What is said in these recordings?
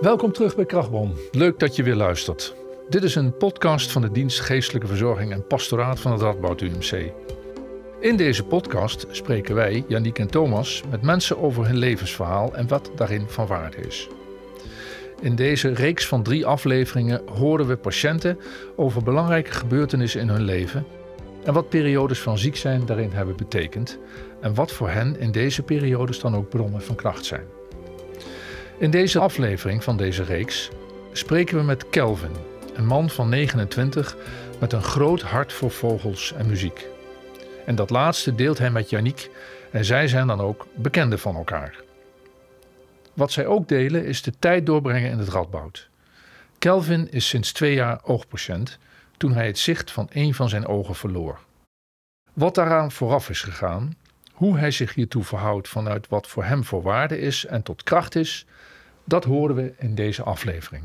Welkom terug bij Krachtbron. Leuk dat je weer luistert. Dit is een podcast van de dienst Geestelijke Verzorging en Pastoraat van het Radboud UMC. In deze podcast spreken wij, Janiek en Thomas, met mensen over hun levensverhaal en wat daarin van waarde is. In deze reeks van drie afleveringen horen we patiënten over belangrijke gebeurtenissen in hun leven en wat periodes van ziek zijn daarin hebben betekend en wat voor hen in deze periodes dan ook bronnen van kracht zijn. In deze aflevering van deze reeks spreken we met Kelvin, een man van 29 met een groot hart voor vogels en muziek. En dat laatste deelt hij met Yannick en zij zijn dan ook bekenden van elkaar. Wat zij ook delen is de tijd doorbrengen in het radboud. Kelvin is sinds twee jaar oogpatiënt toen hij het zicht van een van zijn ogen verloor. Wat daaraan vooraf is gegaan, hoe hij zich hiertoe verhoudt vanuit wat voor hem voor waarde is en tot kracht is, dat horen we in deze aflevering.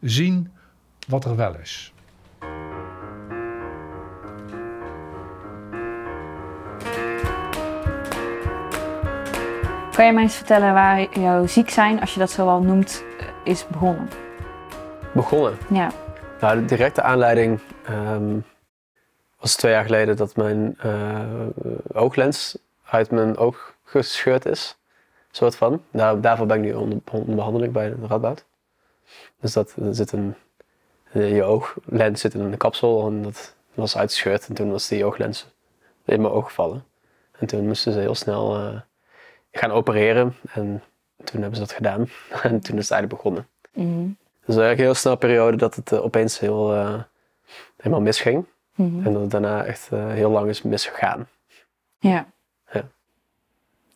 Zien wat er wel is. Kan je mij eens vertellen waar jouw ziek zijn, als je dat zo al noemt, is begonnen? Begonnen? Ja. Nou, de directe aanleiding ehm, was twee jaar geleden dat mijn uh, ooglens uit mijn oog gescheurd is. Soort van. Daar, daarvoor ben ik nu onder, onder behandeling bij de Radboud. Dus dat, er zit een, je ooglens zit in een kapsel en dat was uitgescheurd. En toen was die ooglens in mijn oog gevallen. En toen moesten ze heel snel uh, gaan opereren. En toen hebben ze dat gedaan. en toen is het eigenlijk begonnen. Mm Dus eigenlijk een heel snel periode dat het uh, opeens heel, uh, helemaal misging. Mm -hmm. En dat het daarna echt heel lang is misgegaan. Ja.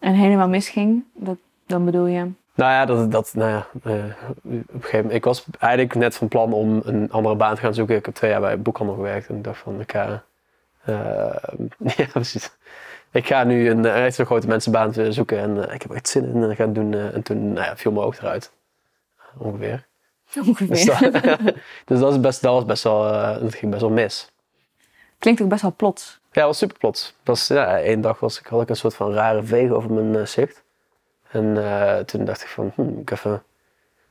En helemaal misging, dat, dan bedoel je? Nou ja, dat, dat, nou ja uh, op een gegeven moment, ik was eigenlijk net van plan om een andere baan te gaan zoeken. Ik heb twee jaar bij boekhandel gewerkt en ik dacht van, ik ga, uh, ja precies. Ik ga nu een echt grote mensenbaan zoeken en uh, ik heb echt zin in en gaan doen. en toen nou ja, viel mijn oog eruit, ongeveer. Ongeveer. Dus dat, dus dat, is best, dat was best wel, dat ging best wel mis. Klinkt ook best wel plots. Ja, dat was super plots. Was, ja, één dag was, had ik een soort van rare veeg over mijn uh, zicht. En uh, toen dacht ik van, hm, ik even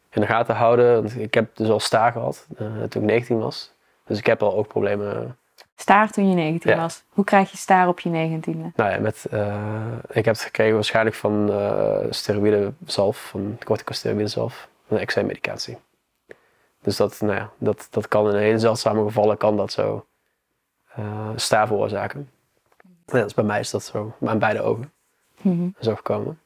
in de gaten houden. Want ik heb dus al staar gehad uh, toen ik 19 was. Dus ik heb al ook problemen. Staar toen je 19 Ja. was. Hoe krijg je staar op je 19e? Nou ja, met, ik heb het gekregen waarschijnlijk van steroïde zalf, van corticosteroïde zalf, een eczeemmedicatie. Dus dat, nou ja, dat, dat kan in hele zeldzame gevallen kan dat zo uh, staar veroorzaken. Ja, dus bij mij is dat zo, aan beide ogen Mm -hmm. zo gekomen.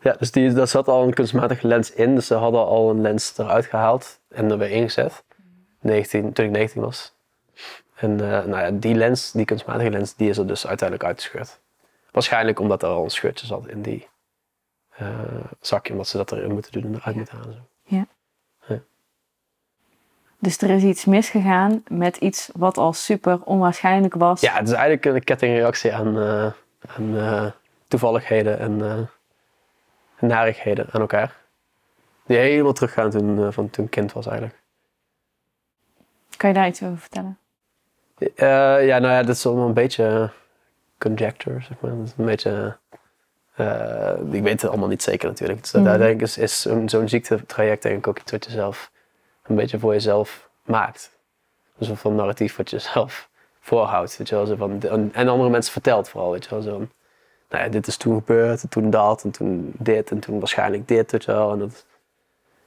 Ja, dus die, daar zat al een kunstmatige lens in, dus ze hadden al een lens eruit gehaald en er weer ingezet, 19, toen ik 19 was. En uh, nou ja, die lens, die kunstmatige lens, die is er dus uiteindelijk uitgescheurd. Waarschijnlijk omdat er al een scheurtje zat in die uh, zakje, omdat ze dat erin moeten doen en eruit moeten halen. Dus er is iets misgegaan met iets wat al super onwaarschijnlijk was. Ja, het is eigenlijk een kettingreactie aan, uh, aan uh, toevalligheden en uh, narigheden aan elkaar. Die helemaal teruggaan toen, van toen ik kind was eigenlijk. Kan je daar iets over vertellen? ja, nou ja, dat is allemaal een beetje conjecture, zeg maar. Dat is een beetje... ik weet het allemaal niet zeker natuurlijk. Dus daar denk ik is, is zo'n zo'n ziektetraject denk ik ook iets wat je zelf een beetje voor jezelf maakt. Een soort van narratief wat je zelf voorhoudt. Weet je wel, zo van, en andere mensen vertelt vooral. Weet je wel, zo nou ja, dit is toen gebeurd, en toen dat, en toen dit, en toen waarschijnlijk dit. Weet je wel, en dat,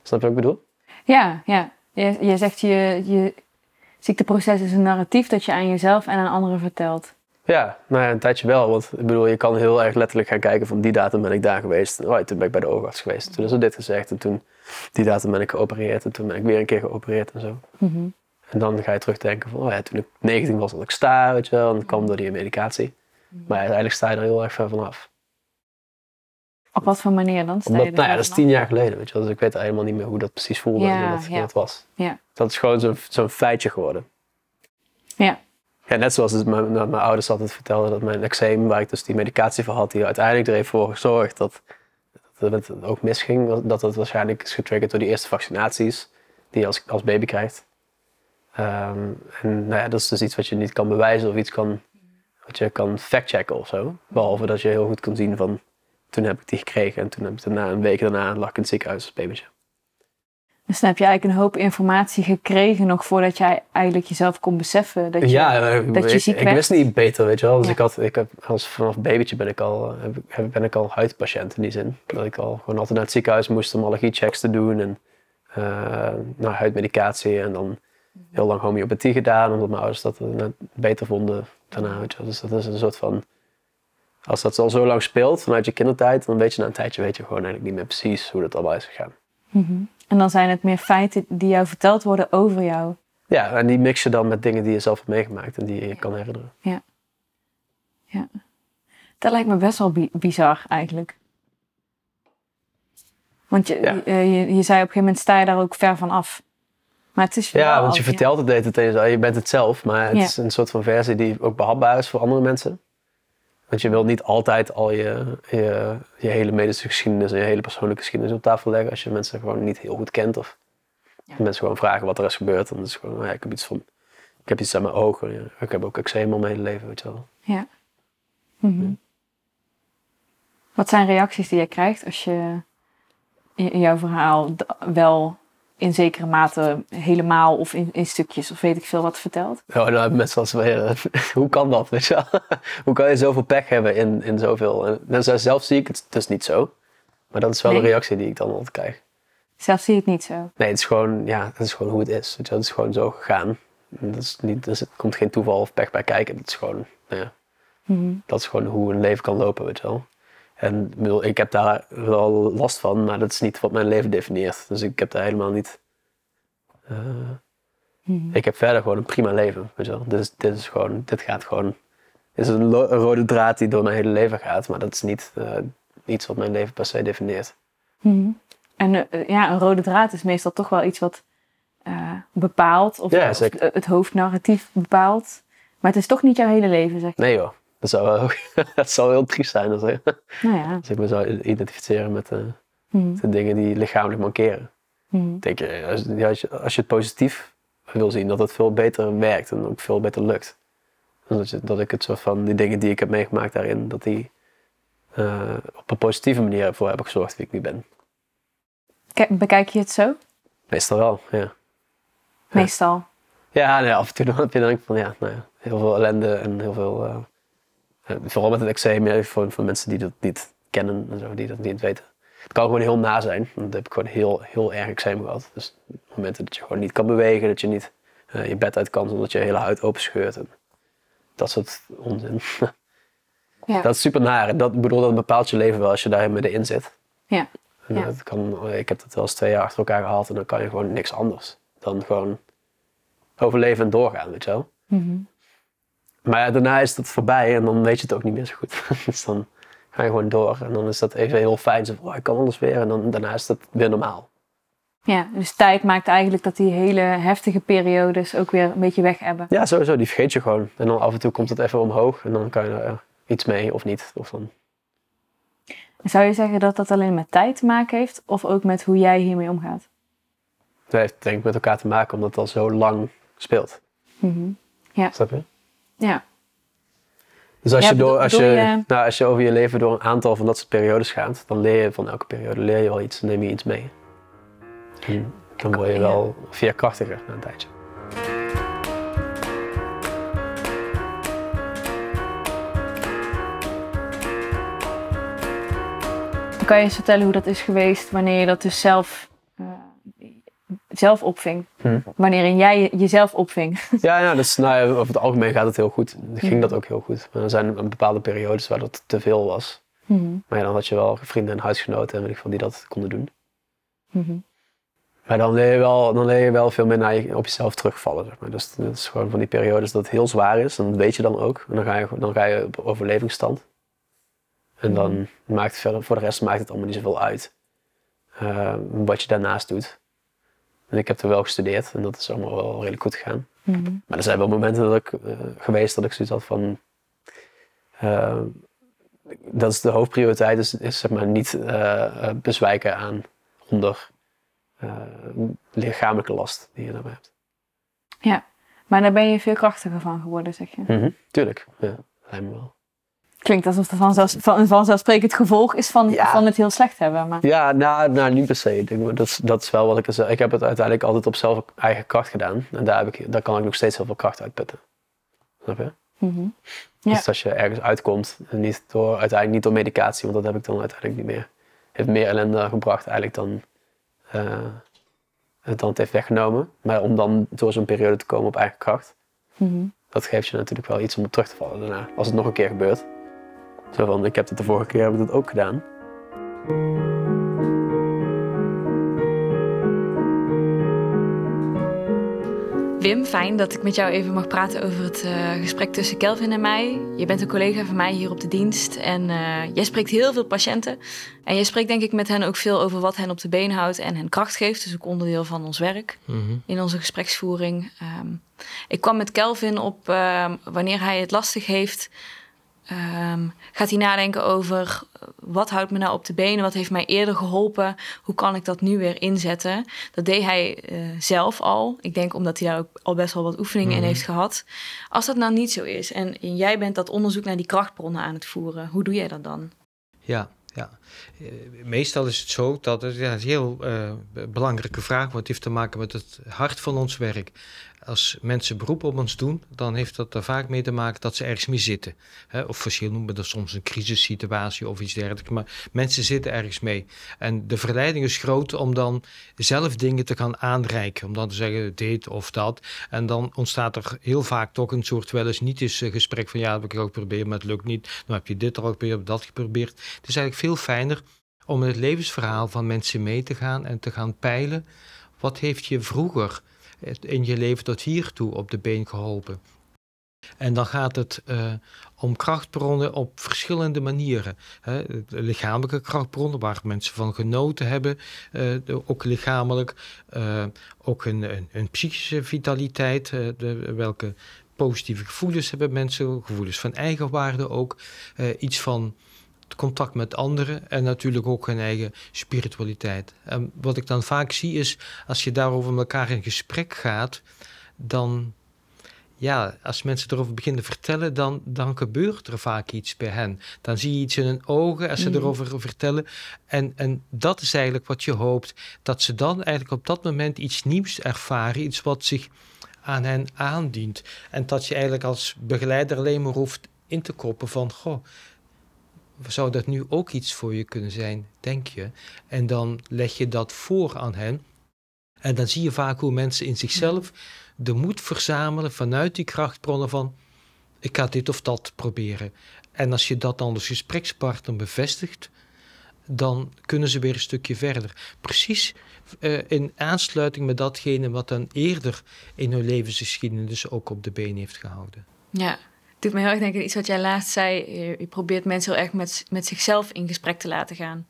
snap je wat ik bedoel? Ja, ja. Je, je zegt je, je ziekteproces is een narratief dat je aan jezelf en aan anderen vertelt. Ja, nou ja, een tijdje wel. Want ik bedoel, je kan heel erg letterlijk gaan kijken van die datum ben ik daar geweest. Oh, toen ben ik bij de oogarts geweest. Toen is er dit gezegd. En toen, die datum ben ik geopereerd. En toen ben ik weer een keer geopereerd en zo. Mm -hmm. En dan ga je terugdenken van, oh ja, toen ik 19 was, had ik sta, weet je wel. En dat kwam door die medicatie. Maar eigenlijk sta je er heel erg ver vanaf. Op wat voor manier dan? Sta Omdat, je er nou ja, dat is tien jaar geleden, weet je wel. Dus ik weet helemaal niet meer hoe dat precies voelde Ja, en hoe dat, ja. dat was. Ja. Dat is gewoon zo'n zo'n feitje geworden. Ja. Ja, net zoals mijn, ouders altijd vertelden dat mijn eczeem, waar ik dus die medicatie voor had, die uiteindelijk er heeft voor gezorgd dat, dat het ook misging, dat het waarschijnlijk is getriggerd door die eerste vaccinaties die je als, als baby krijgt. Um, en nou ja, dat is dus iets wat je niet kan bewijzen of iets kan, wat je kan factchecken of zo. Behalve dat je heel goed kan zien van, toen heb ik die gekregen en toen heb ik daarna, een week daarna lag ik in het ziekenhuis als babytje. Dus dan heb je eigenlijk een hoop informatie gekregen nog voordat jij eigenlijk jezelf kon beseffen dat je, ja, eh, dat je ik, ziek ik werd. wist niet beter, weet je wel. Dus Ja. ik had, ik heb, als vanaf babytje ben ik al, heb, ik- ben ik al huidpatiënt in die zin. Dat ik al gewoon altijd naar het ziekenhuis moest om allergiechecks te doen en eh, naar huidmedicatie en dan heel lang homeopathie gedaan, omdat mijn ouders dat beter vonden daarna, weet je wel. Dus dat is een soort van, als dat al zo lang speelt vanuit je kindertijd, dan weet je na een tijdje weet je gewoon eigenlijk niet meer precies hoe dat allemaal is gegaan. Mhm. En dan zijn het meer feiten die jou verteld worden over jou. Ja, en die mix je dan met dingen die je zelf hebt meegemaakt en die je kan herinneren. Dat lijkt me best wel bi- bizar eigenlijk. Want je, Ja. je, je, je zei op een gegeven moment sta je daar ook ver van af. Maar het is Ja, want je vertelt het de hele tijd tegen jezelf. Je bent het zelf, maar het Ja. is een soort van versie die ook behapbaar is voor andere mensen. Want je wilt niet altijd al je, je, je hele medische geschiedenis en je hele persoonlijke geschiedenis op tafel leggen als je mensen gewoon niet heel goed kent. Of Ja. mensen gewoon vragen wat er is gebeurd. Dan is het gewoon, nou ja, ik heb iets van, ik heb iets aan mijn ogen. Ja. Ik heb ook eczeem al mijn hele leven, weet je wel. Ja. Mhm. Wat zijn reacties die je krijgt als je in jouw verhaal wel in zekere mate helemaal of in, in stukjes of weet ik veel wat vertelt? Ja, dan hebben mensen als weer, hoe kan dat, weet je wel? hoe kan je zoveel pech hebben in, in zoveel? En, en zo- zelf zie ik het dus niet zo. Maar dat is wel Nee. de reactie die ik dan altijd krijg. Zelf zie je het niet zo. Nee, het is gewoon, ja, het is gewoon hoe het is. Weet je, wel. het is gewoon zo gegaan. Dat is niet, dus er komt geen toeval of pech bij kijken. Het is gewoon, nou ja, Mhm. dat is gewoon hoe een leven kan lopen, weet je wel. En ik bedoel, ik heb daar wel last van, maar dat is niet wat mijn leven definieert. Dus ik heb daar helemaal niet... eh, Mhm. ik heb verder gewoon een prima leven, weet je wel. Dus dit is gewoon, dit gaat gewoon... Dit is een, rode draad die door mijn hele leven gaat, maar dat is niet eh, iets wat mijn leven per se definieert. Mhm. En eh, ja, een rode draad is meestal toch wel iets wat bepaalt of, Ja, of het hoofdnarratief bepaalt. Maar het is toch niet jouw hele leven, zeg je. Nee joh, dat zou, wel, dat zou heel triest zijn als, ik- Nou ja. als ik me zou identificeren met... eh, Mhm. de dingen die lichamelijk mankeren. Ik Denk je, als, ja, als je, als je het positief wil zien, dat het veel beter werkt en ook veel beter lukt. Dus dat, je, dat ik het soort van, die dingen die ik heb meegemaakt daarin, dat die eh, op een positieve manier ervoor hebben gezorgd wie ik nu ben. Bekijk je het zo? Meestal wel, ja. Meestal. Ja, nee, af en toe dan heb je dan van, ja, nou ja, heel veel ellende en heel veel, eh, eh, vooral met het eczeem, ja, voor, voor mensen die dat niet kennen en zo, die dat niet weten. Het kan gewoon heel na zijn, want dat heb ik gewoon heel, heel erg eczeem gehad. Dus momenten dat je gewoon niet kan bewegen, dat je niet eh, je bed uit kan, omdat je hele huid open scheurt en dat soort onzin. Ja. Dat is super naar en dat, bedoel, dat bepaalt je leven wel als je daar middenin zit. Ja. En Ja. dat kan, ik heb dat wel eens twee jaar achter elkaar gehad en dan kan je gewoon niks anders dan gewoon overleven en doorgaan, weet je wel. Mhm. Maar ja, daarna is het voorbij en dan weet je het ook niet meer zo goed. dus dan ga je gewoon door en dan is dat even heel fijn. Zo, oh, ik kan alles weer en dan, daarna is dat weer normaal. Ja, dus tijd maakt eigenlijk dat die hele heftige periodes ook weer een beetje weg hebben. Ja, sowieso, die vergeet je gewoon. En dan af en toe komt het even omhoog en dan kan je er eh, iets mee of niet. Of dan... Zou je zeggen dat dat alleen met tijd te maken heeft of ook met hoe jij hiermee omgaat? Dat heeft denk ik met elkaar te maken omdat het al zo lang speelt. Mhm. Snap je? Ja. Dus als, Ja, je door, als, je, je- Nou, als je over je leven door een aantal van dat soort periodes gaat, dan leer je van elke periode leer je wel iets, neem je iets mee. En dan word je wel veerkrachtiger na een tijdje. Kan je eens vertellen hoe dat is geweest wanneer je dat dus zelf, zelf opving? Hm. Wanneer jij je- jezelf opving? Ja, ja dus, nou ja, over het algemeen gaat het heel goed. Ging Mhm. dat ook heel goed. Maar er zijn bepaalde periodes waar dat te veel was. Mhm. Maar ja, dan had je wel vrienden en huisgenoten en weet ik veel die dat konden doen. Maar dan leer je wel, dan leer je wel veel meer naar je, op jezelf terugvallen. Zeg maar. Dus dat is gewoon van die periodes dat het heel zwaar is. En dat weet je dan ook. En dan ga je, dan ga je op overlevingsstand. En dan maakt het verder, voor de rest maakt het allemaal niet zoveel uit. eh, wat je daarnaast doet. En ik heb er wel gestudeerd en dat is allemaal wel redelijk goed gegaan. Mhm. Maar er zijn wel momenten dat ik, eh, geweest dat ik zoiets had van. eh, dat is de hoofdprioriteit, is, is zeg maar niet eh, bezwijken aan onder lichamelijke last die je daarbij hebt. Ja, maar daar ben je veel krachtiger van geworden, zeg je. Tuurlijk, ja, lijkt me wel. Klinkt alsof het vanzelf, van, vanzelfsprekend gevolg is van, Ja. van het heel slecht hebben. Maar... Ja, nou, nou niet per se. Ik dat, is, dat is wel wat ik... Ik heb het uiteindelijk altijd op zelf eigen kracht gedaan. En daar, heb ik, daar kan ik nog steeds heel veel kracht uitputten. Snap je? Mhm. Ja. Dus als je ergens uitkomt, en niet door, uiteindelijk niet door medicatie, want dat heb ik dan uiteindelijk niet meer. Heeft meer ellende gebracht eigenlijk dan eh, het dan het heeft weggenomen. Maar om dan door zo'n periode te komen op eigen kracht, Mhm. dat geeft je natuurlijk wel iets om op terug te vallen daarna. Als het nog een keer gebeurt. Zo van, ik heb het de vorige keer heb ik dat ook gedaan. Wim, fijn dat ik met jou even mag praten over het eh, gesprek tussen Kelvin en mij. Je bent een collega van mij hier op de dienst en eh, jij spreekt heel veel patiënten. En jij spreekt denk ik met hen ook veel over wat hen op de been houdt en hen kracht geeft. Dus ook onderdeel van ons werk in onze gespreksvoering. Ehm, ik kwam met Kelvin op ehm, wanneer hij het lastig heeft. Ehm, gaat hij nadenken over eh, wat houdt me nou op de benen? Wat heeft mij eerder geholpen? Hoe kan ik dat nu weer inzetten? Dat deed hij eh, zelf al. Ik denk omdat hij daar ook al best wel wat oefeningen in Mhm. heeft gehad. Als dat nou niet zo is en jij bent dat onderzoek naar die krachtbronnen aan het voeren, hoe doe jij dat dan? Ja, ja. Eh, meestal is het zo dat het ja, een heel belangrijke vraag, want het heeft te maken met het hart van ons werk. Als mensen beroep op ons doen, dan heeft dat er vaak mee te maken dat ze ergens mee zitten. Hè, of verschil noemen we dat soms een crisissituatie of iets dergelijks. Maar mensen zitten ergens mee. En de verleiding is groot om dan zelf dingen te gaan aanreiken. Om dan te zeggen dit of dat. En dan ontstaat er heel vaak toch een soort wel eens niet eens eh, gesprek van ja, dat heb ik ook geprobeerd, maar het lukt niet. Dan heb je dit al geprobeerd, dat geprobeerd. Het is eigenlijk veel fijner om in het levensverhaal van mensen mee te gaan en te gaan peilen. Wat heeft je vroeger in je leven tot hiertoe op de been geholpen? En dan gaat het eh, om krachtbronnen op verschillende manieren. Hè. Lichamelijke krachtbronnen waar mensen van genoten hebben, eh, ook lichamelijk. eh, ook een, psychische vitaliteit, de, welke positieve gevoelens hebben mensen, gevoelens van eigenwaarde ook. iets van het contact met anderen en natuurlijk ook hun eigen spiritualiteit. En wat ik dan vaak zie is, als je daarover met elkaar in gesprek gaat, dan, ja, als mensen erover beginnen te vertellen, dan, dan gebeurt er vaak iets bij hen. Dan zie je iets in hun ogen als ze Mhm. erover vertellen. En, en dat is eigenlijk wat je hoopt, dat ze dan eigenlijk op dat moment iets nieuws ervaren, iets wat zich aan hen aandient. En dat je eigenlijk als begeleider alleen maar hoeft in te koppen van, goh, zou dat nu ook iets voor je kunnen zijn, denk je? En dan leg je dat voor aan hen. En dan zie je vaak hoe mensen in zichzelf de moed verzamelen vanuit die krachtbronnen van, ik ga dit of dat proberen. En als je dat dan als gesprekspartner bevestigt, dan kunnen ze weer een stukje verder. Precies eh, in aansluiting met datgene wat dan eerder in hun levensgeschiedenis ook op de been heeft gehouden. Ja, doet me heel erg denken aan iets wat jij laatst zei. Je, je probeert mensen heel erg met, met zichzelf in gesprek te laten gaan.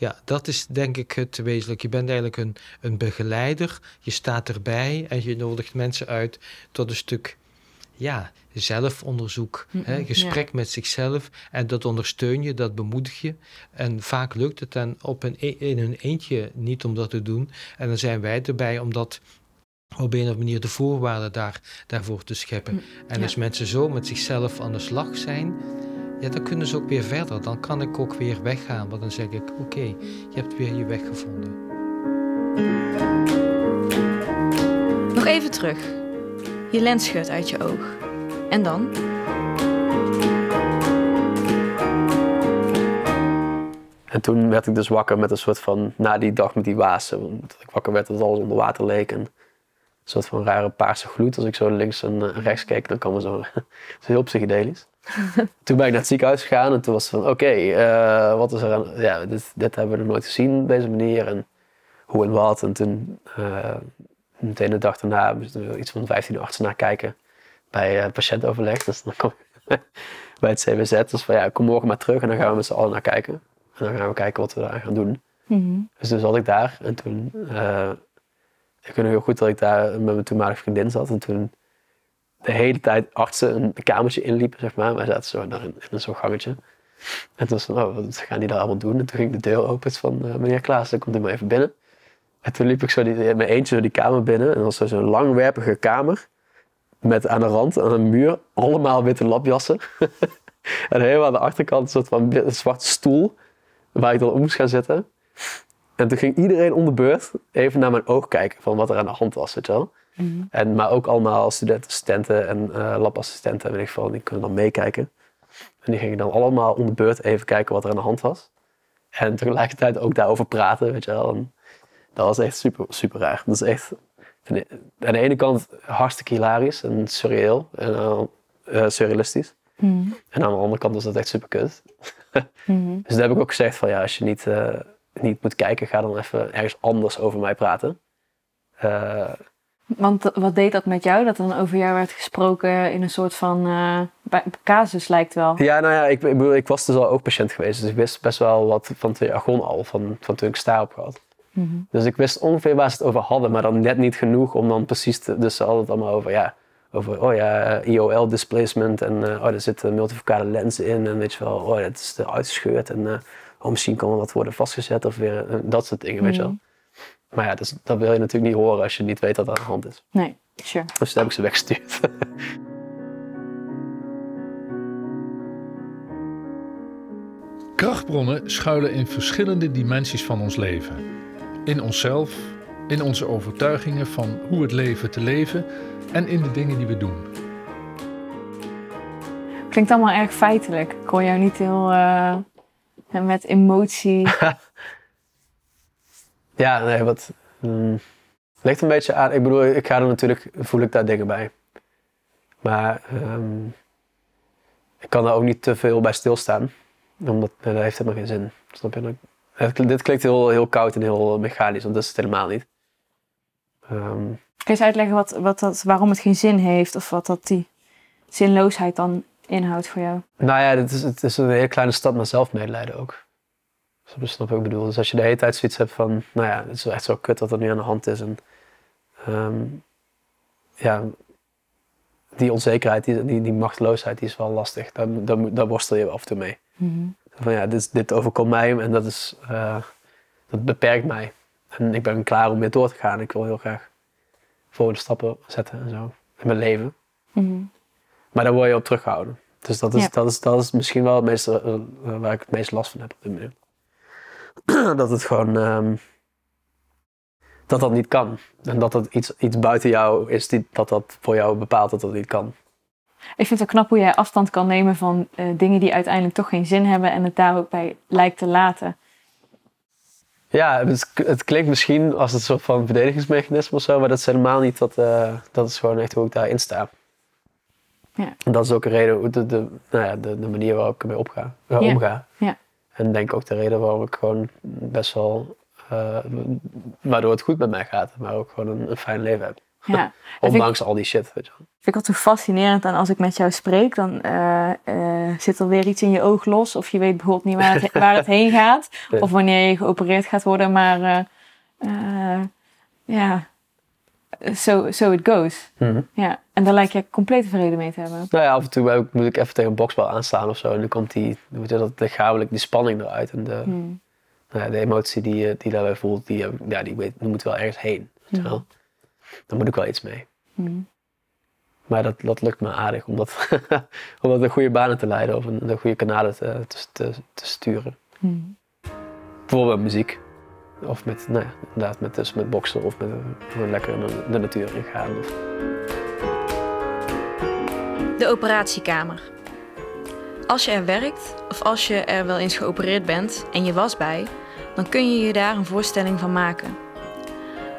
Ja, dat is denk ik het wezenlijk. Je bent eigenlijk een, een begeleider. Je staat erbij en je nodigt mensen uit tot een stuk ja, zelfonderzoek. Mm, hè, gesprek met zichzelf. En dat ondersteun je, dat bemoedig je. En vaak lukt het dan op een, e- in hun eentje niet om dat te doen. En dan zijn wij erbij om dat op een of andere manier de voorwaarden daar, daarvoor te scheppen. Mm, en ja. als mensen zo met zichzelf aan de slag zijn, ja, dan kunnen ze ook weer verder. Dan kan ik ook weer weggaan. Want dan zeg ik, oké, je hebt weer je weg gevonden. Nog even terug. Je lens schudt uit je oog. En dan? En toen werd ik dus wakker met een soort van, na die dag met die wazen, want dat ik wakker werd dat alles onder water leek. En een soort van rare paarse gloed. Als ik zo links en eh, rechts keek, dan kwam er zo, het is heel psychedelisch. toen ben ik naar het ziekenhuis gegaan en toen was het van, oké, eh, wat is er aan, ja, dit, dit hebben we nog nooit gezien op deze manier. En hoe en wat. En toen, eh, meteen de dag daarna, moesten we iets van 15 artsen naar kijken bij eh, patiëntoverleg. Dus dan kom ik bij het CWZ. Dus van ja, kom morgen maar terug en dan gaan we met z'n allen naar kijken. En dan gaan we kijken wat we daar gaan doen. Dus toen zat ik daar en toen, ik weet nog heel goed dat ik daar met mijn toenmalige vriendin zat. En toen de hele tijd artsen een kamertje inliepen, zeg maar. Wij zaten zo in, in een zo'n gangetje. En toen was van, oh, wat gaan die daar allemaal doen? En toen ging de deur open van, eh, meneer Klaas, dan komt u maar even binnen. En toen liep ik zo die, in mijn eentje zo die kamer binnen. En dat was zo zo'n langwerpige kamer. Met aan de rand, aan een muur, allemaal witte lapjassen. en helemaal aan de achterkant een soort van zwarte stoel. Waar ik dan op moest gaan zitten. En toen ging iedereen om de beurt even naar mijn oog kijken van wat er aan de hand was, weet je wel. Mhm. En, maar ook allemaal studentassistenten en eh labassistenten, weet ik veel, die kunnen dan meekijken. En die gingen dan allemaal om de beurt even kijken wat er aan de hand was. En tegelijkertijd ook daarover praten, weet je wel. En dat was echt super, super raar. Dat is echt aan de, ene kant hartstikke hilarisch en surreal en eh, eh, surrealistisch. Mhm. En aan de andere kant was dat echt super kut. Mhm. Dus daar heb ik ook gezegd van ja, als je niet, niet moet kijken, ga dan even ergens anders over mij praten. Eh, Want wat deed dat met jou? Dat dan over jou werd gesproken in een soort van eh, casus lijkt wel. Ja, nou ja, ik, ik, bedoel, ik was dus al ook patiënt geweest. Dus ik wist best wel wat van het jargon al, van, van toen ik sta op had. Mhm. Dus ik wist ongeveer waar ze het over hadden, maar dan net niet genoeg om dan precies te... Dus ze hadden het allemaal over, ja, over, oh ja, IOL displacement en eh, oh, er zitten multifocale lenzen in en weet je wel, oh, het is er uitgescheurd en oh, misschien kan er wat worden vastgezet of weer eh, dat soort dingen, weet je wel. Maar ja, dus, dat wil je natuurlijk niet horen als je niet weet wat er aan de hand is. Nee, sure. Dus toen heb ik ze weggestuurd. Krachtbronnen schuilen in verschillende dimensies van ons leven. In onszelf, in onze overtuigingen van hoe het leven te leven en in de dingen die we doen. Klinkt allemaal erg feitelijk. Ik hoor jou niet heel eh, met emotie. Ja, nee, wat. mm, ligt een beetje aan. Ik bedoel, ik ga er natuurlijk, voel ik daar dingen bij. Maar ehm, ik kan daar ook niet te veel bij stilstaan. Omdat nee, dat heeft helemaal geen zin. Snap je? Dit klinkt heel, heel koud en heel mechanisch, want dat is het helemaal niet. Ehm, Kun je eens uitleggen wat, wat dat, waarom het geen zin heeft? Of wat dat die zinloosheid dan inhoudt voor jou? nou ja, het is, het is een hele kleine stap naar zelfmedelijden ook. Snap je wat ik bedoel? Dus als je de hele tijd zoiets hebt van, nou ja, het is echt zo kut wat er nu aan de hand is. En ehm, ja, die onzekerheid, die, die, die machteloosheid, die is wel lastig. Daar, daar, daar worstel je af en toe mee. Van ja, dit, dit overkomt mij en dat, is, eh, dat beperkt mij. En ik ben klaar om weer door te gaan. Ik wil heel graag volgende stappen zetten en zo in mijn leven. Mhm. Maar daar word je op teruggehouden. Dus dat is, Ja. dat is, dat is misschien wel het meeste, eh, waar ik het meest last van heb op dit moment. dat het gewoon... ehm, dat dat niet kan. En dat het iets, iets buiten jou is die, dat dat voor jou bepaalt dat dat niet kan. Ik vind het knap hoe jij afstand kan nemen van eh, dingen die uiteindelijk toch geen zin hebben en het daar ook bij lijkt te laten. Ja, het klinkt misschien als een soort van verdedigingsmechanisme of zo, maar dat is helemaal niet. Dat, eh, dat is gewoon echt hoe ik daarin sta. Ja. En dat is ook een reden, hoe de, de, nou ja, de, de manier waarop ik ermee opga, eh, Ja. omga. Ja. En denk ook de reden waarom ik gewoon best wel, eh, waardoor het goed met mij gaat, maar ook gewoon een, een fijn leven heb. Ja. Ik, Ondanks al die shit, weet je vind ik altijd fascinerend. En als ik met jou spreek, dan eh, zit er weer iets in je oog los. Of je weet bijvoorbeeld niet waar het, waar het heen gaat. Of wanneer je geopereerd gaat worden. Maar ja, so, so it goes. Mhm. Ja. En daar lijkt je complete vrede mee te hebben. Nou ja, af en toe moet ik even tegen een boksbal aanstaan of zo. En dan komt die, hoe dat lichamelijk, die spanning eruit. En de, Hmm. nou ja, de emotie die, je- die daarbij voelt, die, ik- ja, die, weet, die moet wel ergens heen. Je wel. Daar moet ik wel iets mee. Hmm. Maar dat, dat lukt me aardig om dat, om dat in goede banen te leiden of de goede kanalen te, te, te, te sturen. Hmm. Bijvoorbeeld muziek. Of met, nou ja, inderdaad, met, dus met boksen of met gewoon lekker in de, de natuur ingaan. Of, De operatiekamer. Als je er werkt of als je er wel eens geopereerd bent en je was bij, dan kun je je daar een voorstelling van maken.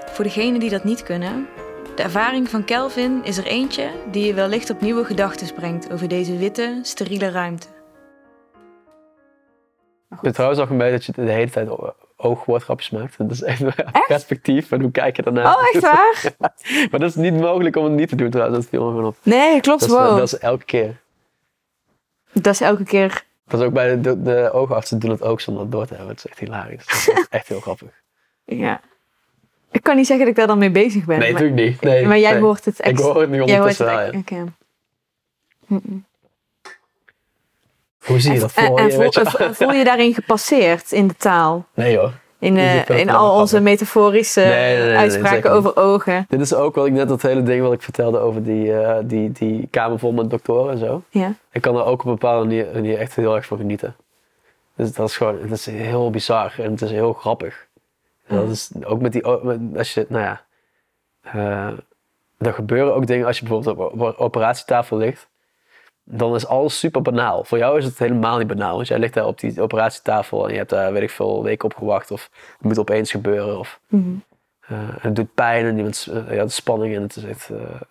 Voor degenen die dat niet kunnen, de ervaring van Kelvin is er eentje die je wellicht op nieuwe gedachten brengt over deze witte, steriele ruimte. Ik vind trouwens ook een beetje dat je de hele tijd oogwoordgrapjes maakt. Dat is echt, perspectief en hoe kijk je daarnaar. Oh, echt waar? maar dat is niet mogelijk om het niet te doen trouwens, dat viel me gewoon op. Nee, klopt Dat is, wel. dat is elke keer. Dat is elke keer. Dat is ook bij de, de, de oogartsen doen het ook zonder door te hebben. Het is echt hilarisch. Dat is echt- heel grappig. Ja. Ik kan niet zeggen dat ik daar dan mee bezig ben. Nee, maar, natuurlijk niet. Nee, maar jij nee. hoort het Ik echt. hoor het nu jij hoort ondertussen het echt. ja. Hoe zie je dat En, voor en je? voel, je? voel je daarin gepasseerd in de taal? Nee hoor. In, eh, in al onze metaforische Nee, nee, nee, nee, uitspraken over ogen. Dit is ook wat ik net dat hele ding wat ik vertelde over die, eh, die, die kamer vol met doktoren en zo. Ja. Ik kan er ook op een bepaalde manier, manier echt heel erg van genieten. Dus dat is gewoon, het is heel bizar en het is heel grappig. En dat is ook met die, als je, nou ja, eh, er gebeuren ook dingen als je bijvoorbeeld op, op een operatietafel ligt. Dan is alles super banaal. Voor jou is het helemaal niet banaal. Want jij ligt daar op die operatietafel en je hebt daar, weet ik veel, weken op gewacht. Of het moet opeens gebeuren. Of Mhm. eh, het doet pijn en bent, eh, ja, de spanning en het is echt, eh,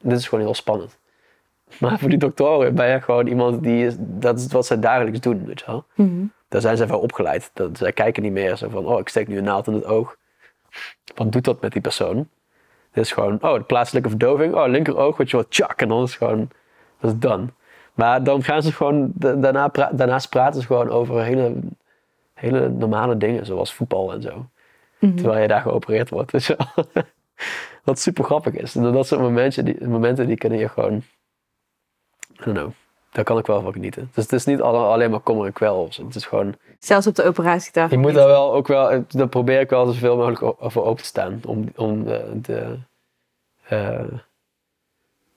dit is gewoon heel spannend. Maar voor die doktoren ben je gewoon iemand die, is, dat is wat zij dagelijks doen, weet je wel. Mhm. Daar zijn zij voor opgeleid. Dat, zij kijken niet meer zo van, oh, ik steek nu een naald in het oog. Wat doet dat met die persoon? Dit is gewoon, oh, de plaatselijke verdoving, oh, linker oog, weet je wat, tjak, en dan is het gewoon, dat is done. Maar dan gaan ze gewoon, da- daarna pra- daarnaast praten ze gewoon over hele, hele normale dingen, zoals voetbal en zo. Mhm. Terwijl je daar geopereerd wordt, wel. Wat super grappig is. En dat soort momenten, die, momenten die kunnen je gewoon, I don't know, daar kan ik wel van genieten. Dus het is niet alle- alleen maar kommer en kwel. Het is gewoon, Zelfs op de operatietafel. je moet daar wel ook wel, daar probeer ik wel zoveel mogelijk voor open te staan. Om, om de, de, eh,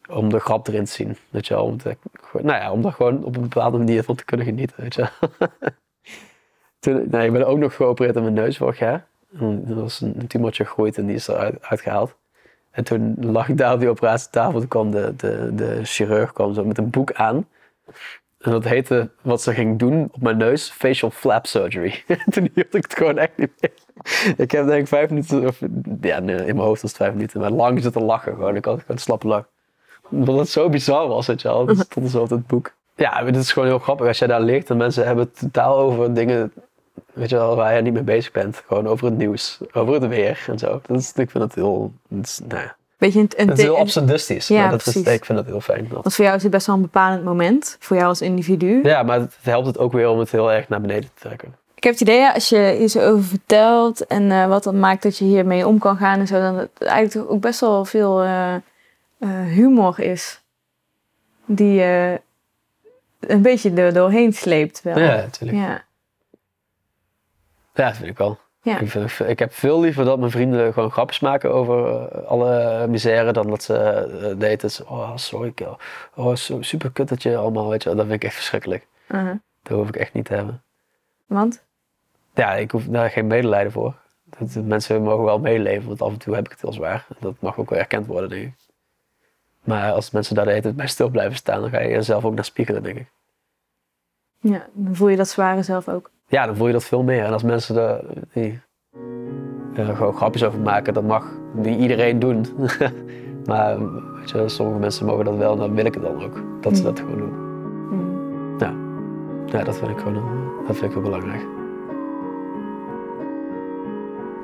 om de grap erin te zien. Weet je om, te, nou ja, om daar gewoon op een bepaalde manier van te kunnen genieten. Weet je. Toen, nou, ik ben ook nog geopereerd aan mijn neus vorig jaar. Er was een, tumortje gegroeid en die is eruit uitgehaald. En toen lag ik daar op die operatietafel. Toen kwam de, de, de chirurg kwam zo met een boek aan. En dat heette, wat ze ging doen op mijn neus, facial flap surgery. toen hield ik het gewoon echt niet meer. Ik heb denk ik vijf minuten, of, ja nee, in mijn hoofd was het vijf minuten, maar lang zitten lachen gewoon. Ik had gewoon slappe lach. Omdat het zo bizar was, weet je wel. Dat stond zo op het boek. Ja, het is gewoon heel grappig als jij daar ligt en mensen hebben het totaal over dingen, weet je wel, waar je niet mee bezig bent. Gewoon over het nieuws, over het weer en zo. Dat is, ik vind het heel, is, nou ja, Beetje een, een is heel absurdistisch, Ja, maar dat is, ik vind dat heel fijn. Want voor jou is het best wel een bepalend moment. Voor jou als individu. Ja, maar het helpt het ook weer om het heel erg naar beneden te trekken. Ik heb het idee, als je hier zo over vertelt en eh, wat dan maakt dat je hiermee om kan gaan en zo, dan het eigenlijk ook best wel veel eh, humor is. Die je een beetje er doorheen sleept wel. Ja, natuurlijk. Ja. Ja, dat vind ik wel. Ja. Ik, vind, ik heb veel liever dat mijn vrienden gewoon grapjes maken over eh, alle misère dan dat ze uh, de oh sorry, oh zo, super kut dat je allemaal, weet je wel. Dat vind ik echt verschrikkelijk. Uh-huh. Dat hoef ik echt niet te hebben. Want? Ja, ik hoef daar geen medelijden voor. Dat, mensen mogen wel meeleven, want af en toe heb ik het heel zwaar. Dat mag ook wel erkend worden, denk ik. Maar als mensen daar de hele tijd bij stil blijven staan, dan ga je jezelf ook naar spiegelen, denk ik. Ja, dan voel je dat zware zelf ook. ja, dan voel je dat veel meer. En als mensen er die, er gewoon grapjes over maken, dat mag niet iedereen doen. maar weet je, sommige mensen mogen dat wel en dan wil ik het dan ook. Dat ze dat gewoon doen. Mm. Ja, dat vind ik gewoon eh, dat vind ik wel belangrijk.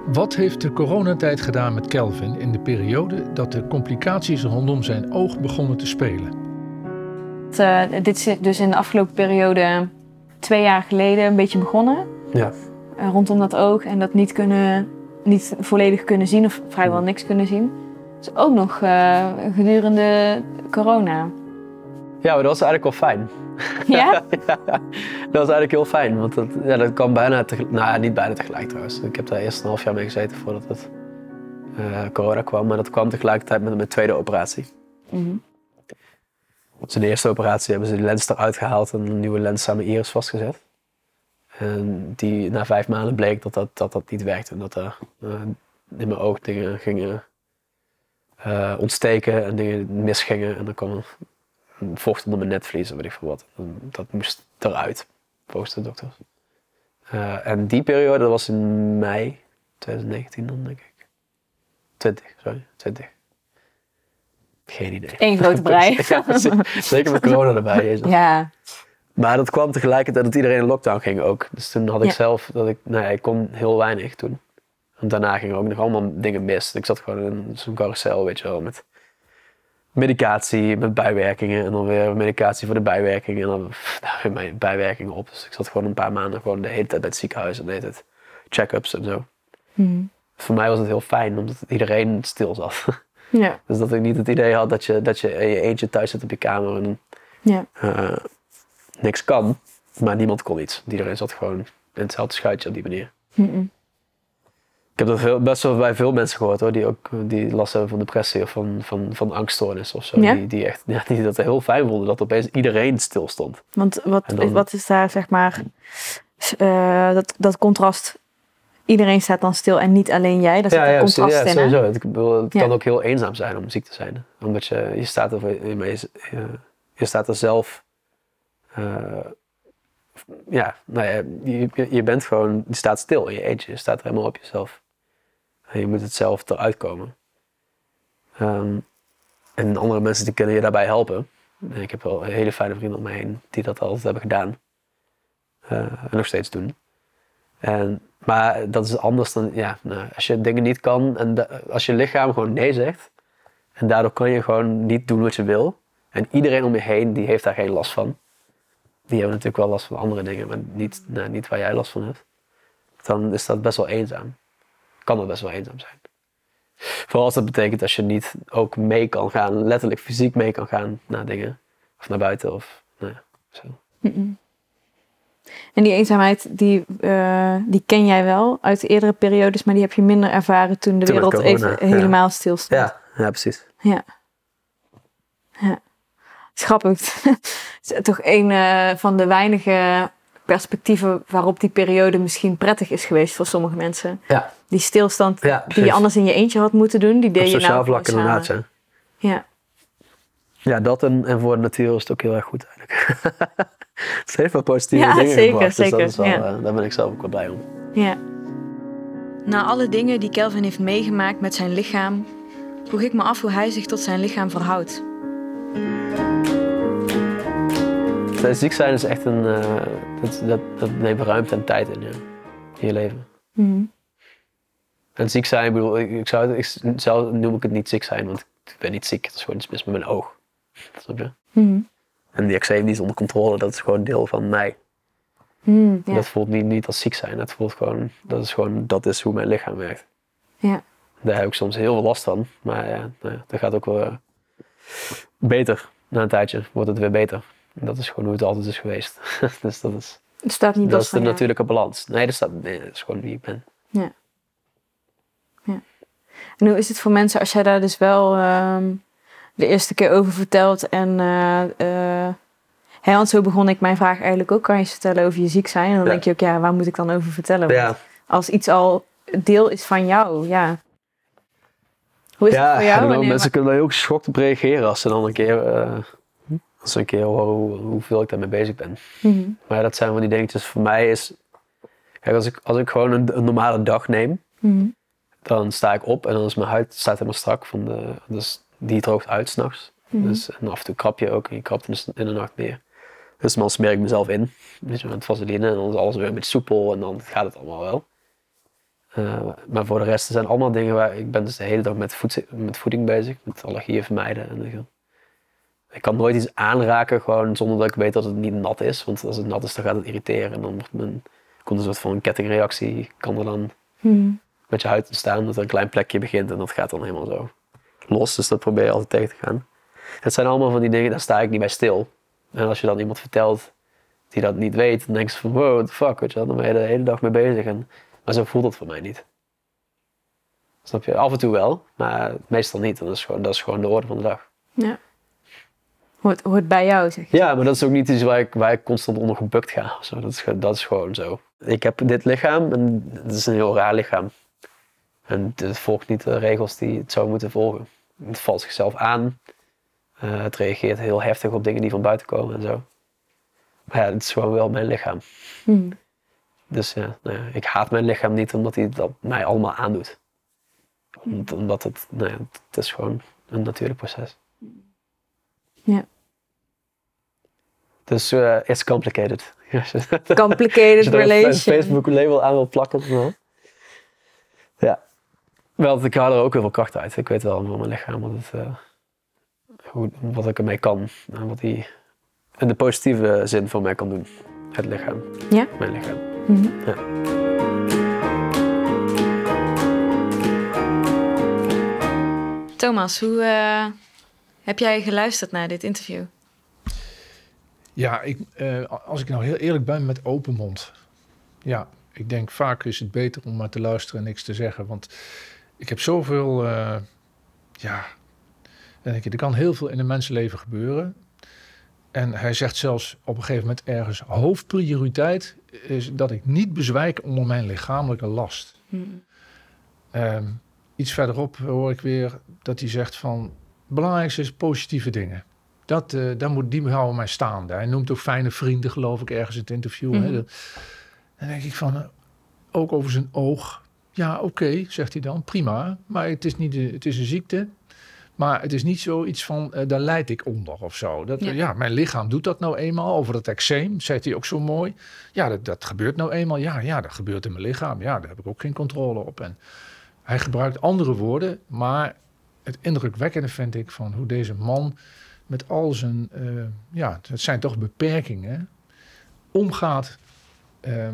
Wat heeft de coronatijd gedaan met Kelvin in de periode dat de complicaties rondom zijn oog begonnen te spelen? Uh, dit is dus in de afgelopen periode twee jaar geleden een beetje begonnen. Ja. Uh, rondom dat oog en dat niet, kunnen, niet volledig kunnen zien of vrijwel niks kunnen zien. Dus ook nog uh, gedurende corona. Ja, maar dat was eigenlijk wel fijn. Ja? ja? Dat was eigenlijk heel fijn, want dat, ja, dat kwam bijna tegelijk, nou ja, niet bijna tegelijk trouwens. Ik heb daar eerst een half jaar mee gezeten voordat het uh, corona kwam, maar dat kwam tegelijkertijd met mijn tweede operatie. Mm-hmm. Dus in de eerste operatie hebben ze die lens eruit gehaald en een nieuwe lens aan mijn iris vastgezet. En die, na vijf maanden bleek dat dat, dat, dat niet werkte en dat er uh, in mijn oog dingen gingen uh, ontsteken en dingen misgingen en dan kwam vocht onder mijn netvlies, weet ik veel wat. Dat moest eruit, volgens de dokters. Uh, en die periode, dat was in mei 2019 dan, denk ik. 20, sorry, 20. Geen idee. Eén grote brei. ja, zeker met corona erbij. Jezus. Ja. Maar dat kwam tegelijkertijd dat iedereen in lockdown ging ook. Dus toen had ik Ja. zelf, dat ik, nou ja, ik kon heel weinig toen. En daarna gingen ook nog allemaal dingen mis. Ik zat gewoon in zo'n carousel, weet je wel, met medicatie, met bijwerkingen. En dan weer medicatie voor de bijwerkingen. En dan daar weer mijn bijwerkingen op. Dus ik zat gewoon een paar maanden gewoon de hele tijd bij het ziekenhuis. En de hele tijd check-ups en zo. Mm. Voor mij was het heel fijn, omdat iedereen stil zat. Ja. Dus dat ik niet het idee had dat je, dat je in je eentje thuis zit op je kamer en Ja. uh, niks kan. Maar niemand kon iets. Iedereen zat gewoon in hetzelfde schuitje op die manier. Mm-mm. Ik heb dat veel, best wel bij veel mensen gehoord hoor, die ook die last hebben van depressie of van, van, van angststoornis of zo. Ja? Die, die, echt, ja, die dat heel fijn vonden dat opeens iedereen stil stond. Want wat, dan- wat is daar, zeg maar, eh, dat, dat contrast? Iedereen staat dan stil en niet alleen jij. Daar zit een contrast ja, in, hè? sowieso. Het, Ja. kan ook heel eenzaam zijn om ziek te zijn. Omdat je, je, staat, er, je, staat er zelf. eh, ja, nou ja, je, je- je bent gewoon, je staat stil in je eentje. Je staat er helemaal op jezelf. Je moet het zelf eruit komen. Ehm, en andere mensen die kunnen je daarbij helpen. En ik heb wel hele fijne vrienden om me heen die dat altijd hebben gedaan. Eh, en nog steeds doen. En, maar dat is anders dan, ja, nou, als je dingen niet kan en als je lichaam gewoon nee zegt. En daardoor kan je gewoon niet doen wat je wil. En iedereen om je heen, die heeft daar geen last van. Die hebben natuurlijk wel last van andere dingen, maar niet, nou, niet waar jij last van hebt. Dan is dat best wel eenzaam. Kan dat best wel eenzaam zijn. Vooral als dat betekent dat je niet ook mee kan gaan, letterlijk fysiek mee kan gaan naar dingen. Of naar buiten of, nou ja, zo. En die eenzaamheid, die, eh, die ken jij wel uit eerdere periodes, maar die heb je minder ervaren toen de Toen wereld corona, even ja. helemaal stil stond. Ja, ja, precies. Ja. ja. Is toch een eh, van de weinige perspectieven waarop die periode misschien prettig is geweest voor sommige mensen. Ja, Die stilstand ja die je anders in je eentje had moeten doen, die deed Op je sociaal nou vlak inderdaad, samen. ja. Ja. Ja, dat en, en voor de natuur is het ook heel erg goed eigenlijk. het heeft wel positieve Ja, dingen zeker, gebracht, dus zeker, dat is wel, ja. eh, daar ben ik zelf ook wel blij om. ja. Na alle dingen die Kelvin heeft meegemaakt met zijn lichaam, vroeg ik me af hoe hij zich tot zijn lichaam verhoudt. Het ziek zijn is echt een... eh, dat, dat, dat neemt ruimte en tijd in, ja. in je leven. Mhm. En ziek zijn, ik bedoel, ik, ik zou, ik, zelf noem ik het niet ziek zijn, want ik ben niet ziek. Het is gewoon iets mis met mijn oog. Snap je? Mhm. En die eczeem niet onder controle, dat is gewoon deel van mij. Mhm, ja. Dat voelt niet, niet als ziek zijn. Dat voelt gewoon, dat is gewoon, dat is hoe mijn lichaam werkt. Ja. Daar heb ik soms heel veel last van. Maar ja, nou ja, dat gaat ook wel eh, beter. Na een tijdje wordt het weer beter. En dat is gewoon hoe het altijd is geweest. dus dat is, Het staat niet dat is de natuurlijke balans. Nee, dat, staat, nee, dat is gewoon wie ik ben. En hoe is het voor mensen als jij daar dus wel ehm, de eerste keer over vertelt en hè, want zo begon ik mijn vraag eigenlijk ook. Kan je eens vertellen over je ziek zijn? En dan Ja. denk je ook, ja, waar moet ik dan over vertellen? Want Ja, Als iets al deel is van jou, ja. Hoe is ja het voor jou? Wanneer- mensen kunnen er heel geschokt op reageren als ze dan een keer, eh, als een keer horen hoe, hoeveel ik daarmee bezig ben. Mhm. Maar dat zijn van die dingetjes. Voor mij is, kijk, als ik, als ik gewoon een, een normale dag neem, Mhm. dan sta ik op en dan is mijn huid staat helemaal strak. Van de, dus die droogt uit s'nachts. Mhm. Dus, en af en toe krap je ook en je krabt in de, in de nacht meer. Dus dan smeer ik mezelf in. Dus met vaseline en dan is alles weer een beetje soepel en dan gaat het allemaal wel. Eh, maar voor de rest zijn allemaal dingen waar ik ben dus de hele dag met, met voeding bezig. Met allergieën vermijden. En ik- ik kan nooit iets aanraken gewoon zonder dat ik weet dat het niet nat is. Want als het nat is dan gaat het irriteren. En dan wordt mijn, komt een soort van kettingreactie. Kan er dan Mhm. met je huid ontstaan. Dat er een klein plekje begint en dat gaat dan helemaal zo los. Dus dat probeer je altijd tegen te gaan. Het zijn allemaal van die dingen, daar sta ik niet bij stil. En als je dan iemand vertelt die dat niet weet, dan denk je van wow, what the fuck, weet je wel. Dan ben je de hele dag mee bezig. En, maar zo voelt het voor mij niet. Snap je? Af en toe wel, maar meestal niet. En dat is gewoon, dat is gewoon de orde van de dag. Ja. Hoort, hoort bij jou, zeg je. Ja, maar dat is ook niet iets waar ik, waar ik constant onder gebukt ga. Zo. Dat, is, dat is gewoon zo. Ik heb dit lichaam en het is een heel raar lichaam. En het volgt niet de regels die het zou moeten volgen. Het valt zichzelf aan. Eh, het reageert heel heftig op dingen die van buiten komen en zo. Maar ja, het is gewoon wel mijn lichaam. Mhm. Dus ja, nou ja, ik haat mijn lichaam niet omdat hij dat mij allemaal aandoet. Om- Omdat het, nou ja, het is gewoon een natuurlijk proces. Ja. Dus eh it's complicated. Als je Complicated er een relation. Facebook label aan wil plakken. dan- Ja. Wel, ik haal er ook heel veel kracht uit. Ik weet wel van mijn lichaam wat, het, eh, hoe, wat ik ermee kan. En wat hij in de positieve zin voor mij kan doen. Het lichaam. Ja? Mijn lichaam. Mhm. Ja. Thomas, hoe eh, heb jij geluisterd naar dit interview? Ja, ik, eh, als ik nou heel eerlijk ben, met open mond. Ja, ik denk vaak is het beter om maar te luisteren en niks te zeggen. Want ik heb zoveel, uh, ja, dan denk je, er kan heel veel in een mensenleven gebeuren. En hij zegt zelfs op een gegeven moment ergens: hoofdprioriteit is dat ik niet bezwijk onder mijn lichamelijke last. Hmm. Um, iets verderop hoor ik weer dat hij zegt van... het belangrijkste is positieve dingen. Dat, uh, daar moet, die houden mij staande. Hij noemt ook fijne vrienden, geloof ik, ergens in het interview. Mm -hmm. hè. Dan denk ik van, uh, ook over zijn oog. Ja, oké, okay, zegt hij dan, prima. Maar het is, niet, het is een ziekte. Maar het is niet zoiets van, uh, daar leid ik onder of zo. Dat, ja. ja. mijn lichaam doet dat nou eenmaal. Over dat eczeem, zegt hij ook zo mooi. Ja, dat, dat gebeurt nou eenmaal. Ja, ja, dat gebeurt in mijn lichaam. Ja, daar heb ik ook geen controle op. En hij gebruikt andere woorden, maar het indrukwekkende vind ik van hoe deze man met al zijn, uh, ja, het zijn toch beperkingen, omgaat uh,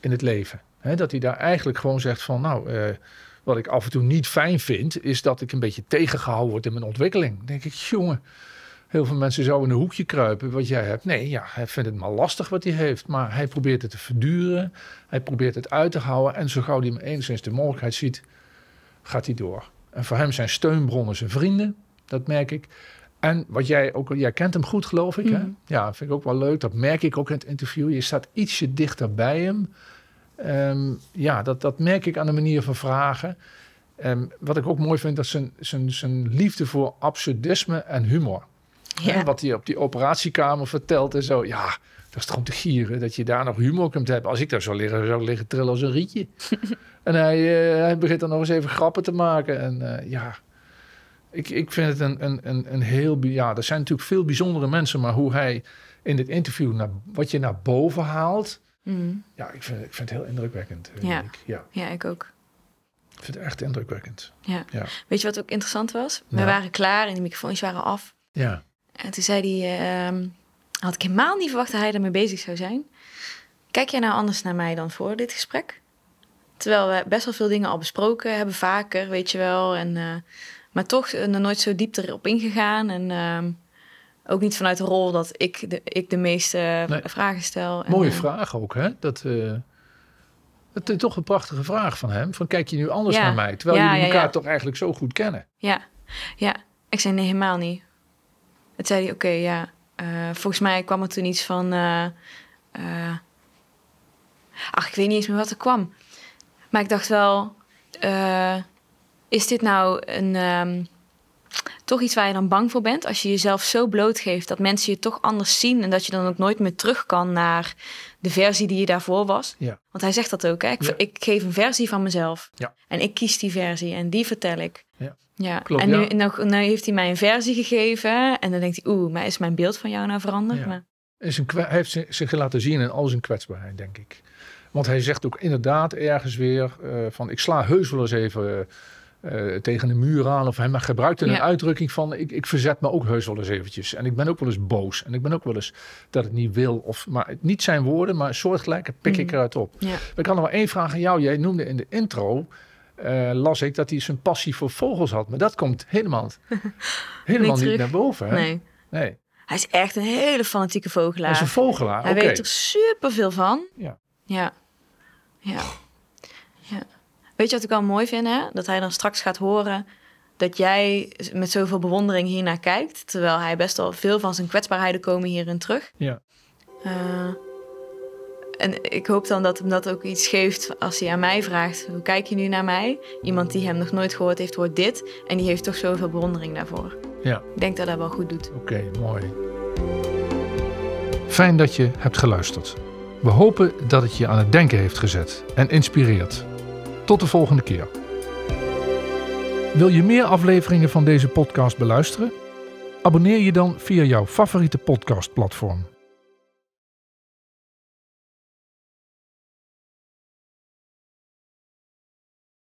in het leven. Dat hij daar eigenlijk gewoon zegt van, nou, uh, wat ik af en toe niet fijn vind, is dat ik een beetje tegengehouden word in mijn ontwikkeling. Dan denk ik, jongen, heel veel mensen zouden in een hoekje kruipen wat jij hebt. Nee, ja, hij vindt het maar lastig wat hij heeft, maar hij probeert het te verduren. Hij probeert het uit te houden en zo gauw hij maar enigszins de mogelijkheid ziet, gaat hij door. En voor hem zijn steunbronnen zijn vrienden, dat merk ik. En wat jij ook, jij kent hem goed, geloof ik. Mm. Hè? Mhm. Ja, vind ik ook wel leuk. Dat merk ik ook in het interview. Je staat ietsje dichter bij hem. Um, ja, dat, dat merk ik aan de manier van vragen. Um, wat ik ook mooi vind, dat zijn, zijn, zijn liefde voor absurdisme en humor. Ja. Hè, wat hij op die operatiekamer vertelt en zo. Ja, dat is toch om te gieren dat je daar nog humor kunt hebben. Als ik daar zou liggen, zou ik liggen trillen als een rietje. en hij, uh, hij begint dan nog eens even grappen te maken. En uh, ja, ik, ik vind het een, een, een, een heel... Ja, er zijn natuurlijk veel bijzondere mensen, maar hoe hij in dit interview, naar, wat je naar boven haalt... Mm. Ja, ik vind, ik vind het heel indrukwekkend. Ja. Ik. Ja. ja, ik ook. Ik vind het echt indrukwekkend. Ja. ja. Weet je wat ook interessant was? We waren klaar en de microfoons waren af. Ja. En toen zei hij, uh, had ik helemaal niet verwacht dat hij ermee bezig zou zijn. Kijk jij nou anders naar mij dan voor dit gesprek? Terwijl we best wel veel dingen al besproken hebben, vaker, weet je wel. En, uh, maar toch nog nooit zo diep erop ingegaan. En uh, ook niet vanuit de rol dat ik de, ik de meeste Nee. vragen stel. Mooie vraag ook, hè? Dat, uh, het is toch een prachtige vraag van hem. Van kijk je nu anders Ja. naar mij? Terwijl Ja, jullie elkaar ja. toch eigenlijk zo goed kennen. Ja, ja. Ik zei nee, helemaal niet. Het zei hij, oké, ja. Volgens mij kwam er toen iets van... Ach, ik weet niet eens meer wat er kwam. Maar ik dacht wel... Uh, is dit nou een... Um, toch iets waar je dan bang voor bent? Als je jezelf zo blootgeeft dat mensen je toch anders zien... en dat je dan ook nooit meer terug kan naar de versie die je daarvoor was. Ja. Want hij zegt dat ook, hè? Ik, Ja. ik geef een versie van mezelf. Ja. En ik kies die versie en die vertel ik. Ja. Ja, Klopt, en nu, nou, nou heeft hij mij een versie gegeven. En dan denkt hij, oeh, maar is mijn beeld van jou nou veranderd? Maar, En zijn kwe- hij heeft zi- zich laten zien in al zijn kwetsbaarheid, denk ik. Want hij zegt ook inderdaad ergens weer eh, van... ik sla heus wel eens even eh, tegen de muur aan. Of hij maar gebruikte een Ja. uitdrukking van... Ik, ik verzet me ook heus wel eens eventjes. En ik ben ook wel eens boos. En ik ben ook wel eens dat het niet wil. Of, maar niet zijn woorden, maar soortgelijke pik ik Mhm. eruit op. ja. Ik had nog wel één vraag aan jou. Jij noemde in de intro... eh, las ik dat hij zijn passie voor vogels had. Maar dat komt helemaal, helemaal niet, naar boven. Hè? Nee. nee. Hij is echt een hele fanatieke vogelaar. Hij is een vogelaar. Hij weet er super veel van. Ja. Ja. Ja. ja. Weet je wat ik wel mooi vind, hè? Dat hij dan straks gaat horen dat jij met zoveel bewondering hiernaar kijkt. Terwijl hij best wel veel van zijn kwetsbaarheden komen hierin terug. Ja. Eh, en ik hoop dan dat hem dat ook iets geeft als hij aan mij vraagt: hoe kijk je nu naar mij? Iemand die hem nog nooit gehoord heeft, hoort dit. En die heeft toch zoveel bewondering daarvoor. Ja. Ik denk dat dat wel goed doet. Oké, mooi. Fijn dat je hebt geluisterd. We hopen dat het je aan het denken heeft gezet en inspireert. Tot de volgende keer. Wil je meer afleveringen van deze podcast beluisteren? Abonneer je dan via jouw favoriete podcastplatform.